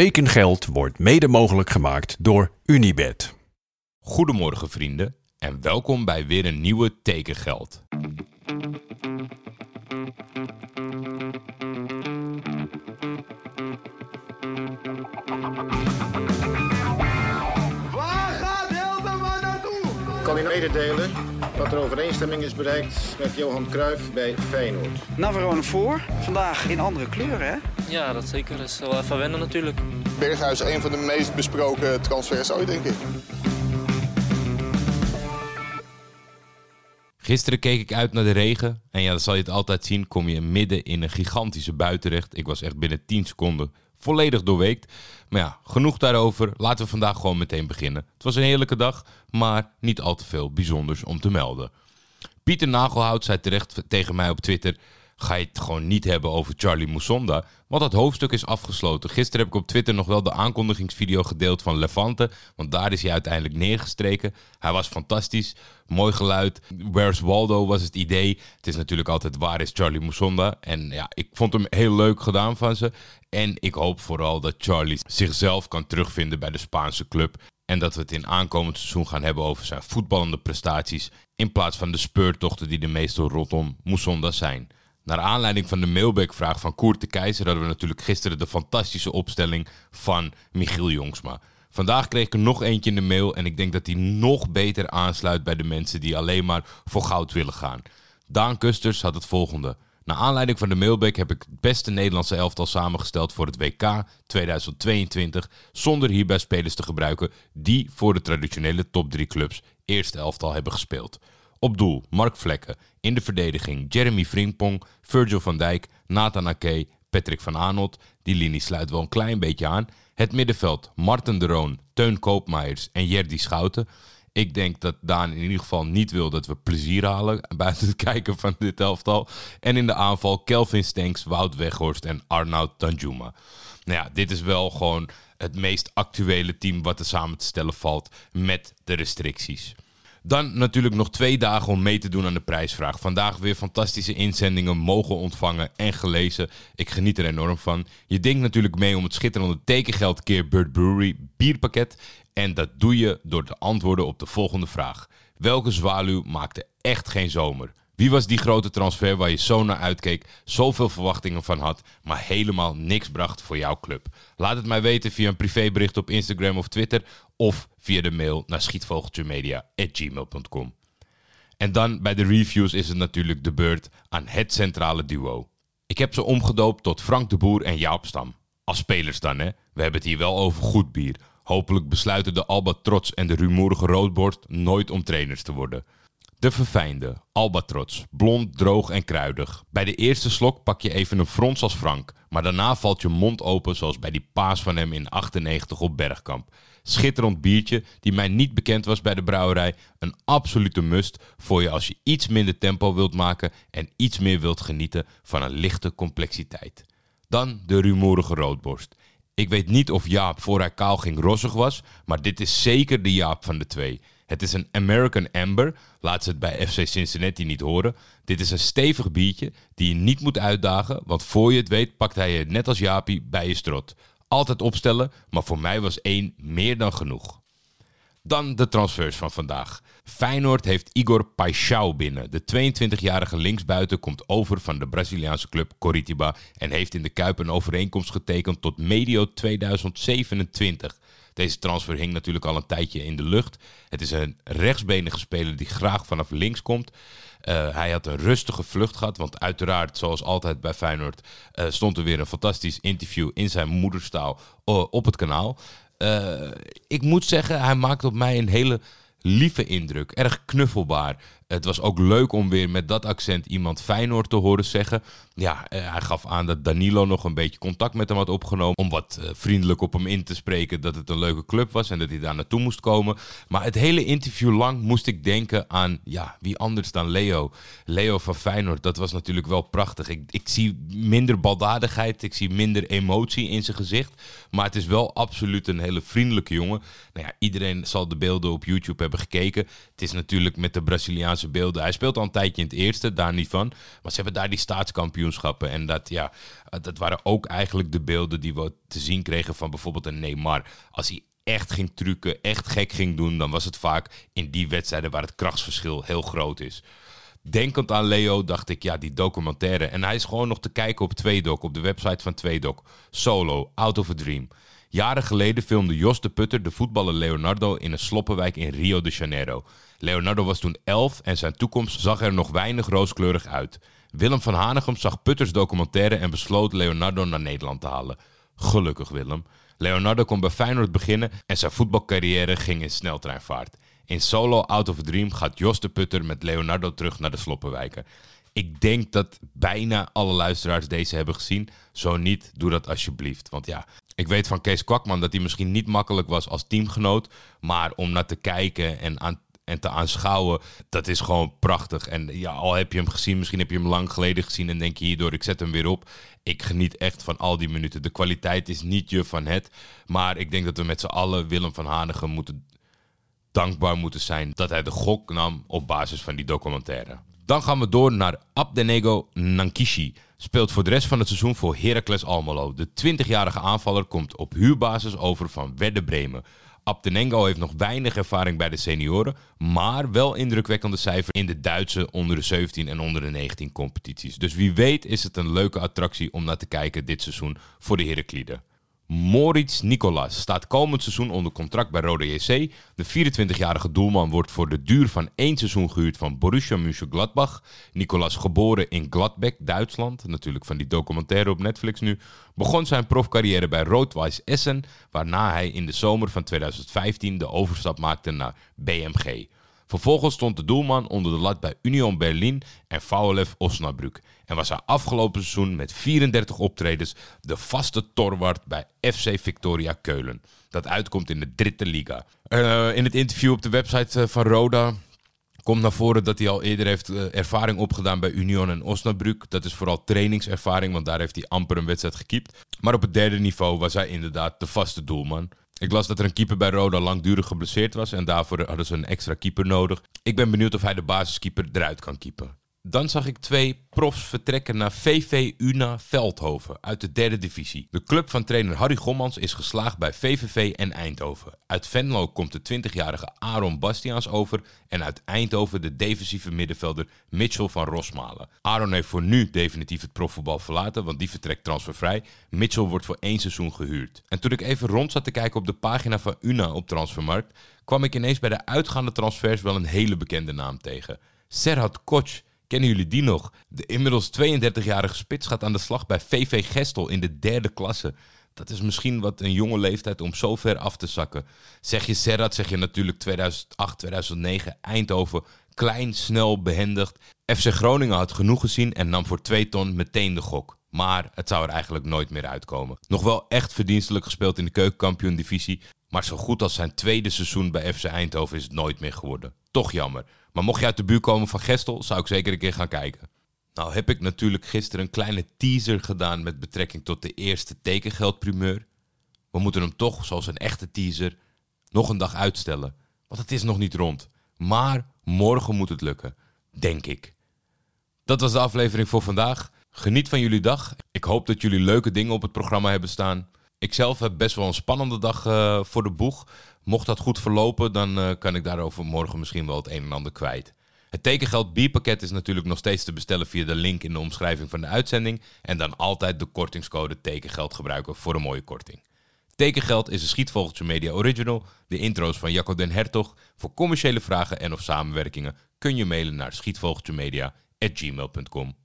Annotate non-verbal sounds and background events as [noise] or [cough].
Tekengeld wordt mede mogelijk gemaakt door Unibed. Goedemorgen vrienden en welkom bij weer een nieuwe Tekengeld. Waar gaat Hilterman naartoe? kan u mededelen dat er overeenstemming is bereikt met Johan Cruijff bij Feyenoord. Navarone voor. Vandaag in andere kleuren, hè? Ja, dat zeker. Dat is wel even wennen natuurlijk. Berghuis, een van de meest besproken transfers ooit, denk ik. Gisteren keek ik uit naar de regen en ja, dan zal je het altijd zien, kom je midden in een gigantische bui terecht. Ik was echt binnen 10 seconden volledig doorweekt. Maar ja, genoeg daarover. Laten we vandaag gewoon meteen beginnen. Het was een heerlijke dag, maar niet al te veel bijzonders om te melden. Pieter Nagelhout zei terecht tegen mij op Twitter: Ga je het gewoon niet hebben over Charlie Mousonda? Want dat hoofdstuk is afgesloten. Gisteren heb ik op Twitter nog wel de aankondigingsvideo gedeeld van Levante. Want daar is hij uiteindelijk neergestreken. Hij was fantastisch. Mooi geluid. Where's Waldo was het idee. Het is natuurlijk altijd waar is Charlie Mousonda. En ja, ik vond hem heel leuk gedaan van ze. En ik hoop vooral dat Charlie zichzelf kan terugvinden bij de Spaanse club. En dat we het in aankomend seizoen gaan hebben over zijn voetballende prestaties. In plaats van de speurtochten die de meestal rondom Mousonda zijn. Naar aanleiding van de mailback-vraag van Koert de Keizer hadden we natuurlijk gisteren de fantastische opstelling van Michiel Jongsma. Vandaag kreeg ik er nog eentje in de mail en ik denk dat die nog beter aansluit bij de mensen die alleen maar voor goud willen gaan. Daan Kusters had het volgende. Naar aanleiding van de mailback heb ik het beste Nederlandse elftal samengesteld voor het WK 2022, zonder hierbij spelers te gebruiken die voor de traditionele top 3 clubs eerste elftal hebben gespeeld. Op doel Mark Vlekken. In de verdediging Jeremy Frimpong, Virgil van Dijk, Nathan Ake, Patrick van Aanholt. Die linie sluit wel een klein beetje aan. Het middenveld Marten de Roon, Teun Koopmeijers en Jerdy Schouten. Ik denk dat Daan in ieder geval niet wil dat we plezier halen [laughs] buiten het kijken van dit elftal. En in de aanval Kelvin Stenks, Wout Weghorst en Arnoud Danjuma. Nou ja, dit is wel gewoon het meest actuele team wat er samen te stellen valt met de restricties. Dan natuurlijk nog twee dagen om mee te doen aan de prijsvraag. Vandaag weer fantastische inzendingen mogen ontvangen en gelezen. Ik geniet er enorm van. Je denkt natuurlijk mee om het schitterende tekengeld keer Bird Brewery bierpakket. En dat doe je door te antwoorden op de volgende vraag. Welke zwaluw maakte echt geen zomer? Wie was die grote transfer waar je zo naar uitkeek, zoveel verwachtingen van had, maar helemaal niks bracht voor jouw club? Laat het mij weten via een privébericht op Instagram of Twitter of via de mail naar schietvogeltjemedia.gmail.com. En dan bij de reviews is het natuurlijk de beurt aan het centrale duo. Ik heb ze omgedoopt tot Frank de Boer en Jaap Stam. Als spelers dan, hè? We hebben het hier wel over goed bier. Hopelijk besluiten de Albatrots en de rumoerige Roodborst nooit om trainers te worden. De verfijnde, albatrots, blond, droog en kruidig. Bij de eerste slok pak je even een frons als Frank, maar daarna valt je mond open zoals bij die paas van hem in 98 op Bergkamp. Schitterend biertje die mij niet bekend was bij de brouwerij. Een absolute must voor je als je iets minder tempo wilt maken en iets meer wilt genieten van een lichte complexiteit. Dan de rumoerige roodborst. Ik weet niet of Jaap voor hij kaal ging rossig was, maar dit is zeker de Jaap van de twee. Het is een American Amber. Laat ze het bij FC Cincinnati niet horen. Dit is een stevig biertje die je niet moet uitdagen, want voor je het weet pakt hij je net als Jaapie bij je strot. Altijd opstellen, maar voor mij was één meer dan genoeg. Dan de transfers van vandaag. Feyenoord heeft Igor Paixão binnen. De 22-jarige linksbuiten komt over van de Braziliaanse club Coritiba en heeft in de Kuip een overeenkomst getekend tot medio 2027. Deze transfer hing natuurlijk al een tijdje in de lucht. Het is een rechtsbenige speler die graag vanaf links komt. Uh, hij had een rustige vlucht gehad, want uiteraard, zoals altijd bij Feyenoord, uh, stond er weer een fantastisch interview in zijn moederstaal uh, op het kanaal. ik moet zeggen, hij maakt op mij een hele lieve indruk. Erg knuffelbaar. Het was ook leuk om weer met dat accent iemand Feyenoord te horen zeggen. Ja, eh, hij gaf aan dat Danilo nog een beetje contact met hem had opgenomen. Om wat eh, vriendelijk op hem in te spreken dat het een leuke club was en dat hij daar naartoe moest komen. Maar het hele interview lang moest ik denken aan, ja, wie anders dan Leo. Leo van Feyenoord, dat was natuurlijk wel prachtig. Ik, ik zie minder baldadigheid, ik zie minder emotie in zijn gezicht. Maar het is wel absoluut een hele vriendelijke jongen. Nou ja, iedereen zal de beelden op YouTube hebben gekeken. Het is natuurlijk met de Braziliaanse beelden. Hij speelt al een tijdje in het eerste, daar niet van. Maar ze hebben daar die staatskampioenschappen. En dat, ja, dat waren ook eigenlijk de beelden die we te zien kregen van bijvoorbeeld een Neymar. Als hij echt ging trucken, echt gek ging doen, dan was het vaak in die wedstrijden waar het krachtsverschil heel groot is. Denkend aan Leo dacht ik, ja, die documentaire. En hij is gewoon nog te kijken op Tweedok, op de website van Tweedok. Solo, Out of a Dream. Jaren geleden filmde Jos de Putter de voetballer Leonardo in een sloppenwijk in Rio de Janeiro. Leonardo was toen 11 en zijn toekomst zag er nog weinig rooskleurig uit. Willem van Hanegem zag Putters documentaire en besloot Leonardo naar Nederland te halen. Gelukkig Willem. Leonardo kon bij Feyenoord beginnen en zijn voetbalcarrière ging in sneltreinvaart. In Solo Out of a Dream gaat Jos de Putter met Leonardo terug naar de Sloppenwijken. Ik denk dat bijna alle luisteraars deze hebben gezien. Zo niet, doe dat alsjeblieft. Want ja, ik weet van Kees Kwakman dat hij misschien niet makkelijk was als teamgenoot. Maar om naar te kijken en, aan, en te aanschouwen, dat is gewoon prachtig. En ja, al heb je hem gezien, misschien heb je hem lang geleden gezien en denk je hierdoor, ik zet hem weer op. Ik geniet echt van al die minuten. De kwaliteit is niet je van het. Maar ik denk dat we met z'n allen Willem van Hanegem moeten dankbaar moeten zijn dat hij de gok nam op basis van die documentaire. Dan gaan we door naar Abdenego Nankishi. Speelt voor de rest van het seizoen voor Heracles Almelo. De 20-jarige aanvaller komt op huurbasis over van Werder Bremen. Abdenengo heeft nog weinig ervaring bij de senioren, maar wel indrukwekkende cijfers in de Duitse onder de 17 en onder de 19 competities. Dus wie weet is het een leuke attractie om naar te kijken dit seizoen voor de Herakliden. Moritz Nicolas staat komend seizoen onder contract bij Rode JC. De 24-jarige doelman wordt voor de duur van één seizoen gehuurd van Borussia Mönchengladbach. Nicolas, geboren in Gladbeck, Duitsland, natuurlijk van die documentaire op Netflix nu, begon zijn profcarrière bij Rood-Weiss Essen, waarna hij in de zomer van 2015 de overstap maakte naar BMG. Vervolgens stond de doelman onder de lat bij Union Berlin en VfL Osnabrück. En was hij afgelopen seizoen met 34 optredens de vaste torwart bij FC Victoria Keulen. Dat uitkomt in de dritte liga. Uh, in het interview op de website eh, van Roda komt naar voren dat hij al eerder heeft uh, ervaring opgedaan bij Union en Osnabrück. Dat is vooral trainingservaring, want daar heeft hij amper een wedstrijd gekiept. Maar op het derde niveau was hij inderdaad de vaste doelman. Ik las dat er een keeper bij Roda langdurig geblesseerd was en daarvoor hadden ze een extra keeper nodig. Ik ben benieuwd of hij de basiskeeper eruit kan keepen. Dan zag ik twee profs vertrekken naar VV Una Veldhoven uit de derde divisie. De club van trainer Harry Gommans is geslaagd bij VVV en Eindhoven. Uit Venlo komt de 20-jarige Aaron Bastiaans over en uit Eindhoven de defensieve middenvelder Mitchell van Rosmalen. Aaron heeft voor nu definitief het profvoetbal verlaten, want die vertrekt transfervrij. Mitchell wordt voor één seizoen gehuurd. En toen ik even rond zat te kijken op de pagina van Una op Transfermarkt, kwam ik ineens bij de uitgaande transfers wel een hele bekende naam tegen. Serhat Koch Kennen jullie die nog? De inmiddels 32-jarige spits gaat aan de slag bij VV Gestel in de derde klasse. Dat is misschien wat een jonge leeftijd om zo ver af te zakken. Zeg je Serrat, zeg je natuurlijk 2008, 2009, Eindhoven. Klein, snel, behendigd. FC Groningen had genoeg gezien en nam voor 2 ton meteen de gok. Maar het zou er eigenlijk nooit meer uitkomen. Nog wel echt verdienstelijk gespeeld in de keukenkampioen-divisie. Maar zo goed als zijn tweede seizoen bij FC Eindhoven is het nooit meer geworden. Toch jammer. Maar mocht je uit de buurt komen van Gestel, zou ik zeker een keer gaan kijken. Nou heb ik natuurlijk gisteren een kleine teaser gedaan met betrekking tot de eerste tekengeldprimeur. We moeten hem toch, zoals een echte teaser, nog een dag uitstellen. Want het is nog niet rond. Maar morgen moet het lukken. Denk ik. Dat was de aflevering voor vandaag. Geniet van jullie dag. Ik hoop dat jullie leuke dingen op het programma hebben staan. Ik zelf heb best wel een spannende dag uh, voor de boeg. Mocht dat goed verlopen, dan uh, kan ik daarover morgen misschien wel het een en ander kwijt. Het tekengeld bierpakket is natuurlijk nog steeds te bestellen via de link in de omschrijving van de uitzending. En dan altijd de kortingscode tekengeld gebruiken voor een mooie korting. Tekengeld is een Schietvogeltje Media Original. De intro's van Jacco den Hertog. Voor commerciële vragen en of samenwerkingen kun je mailen naar schietvogeltjemedia.gmail.com.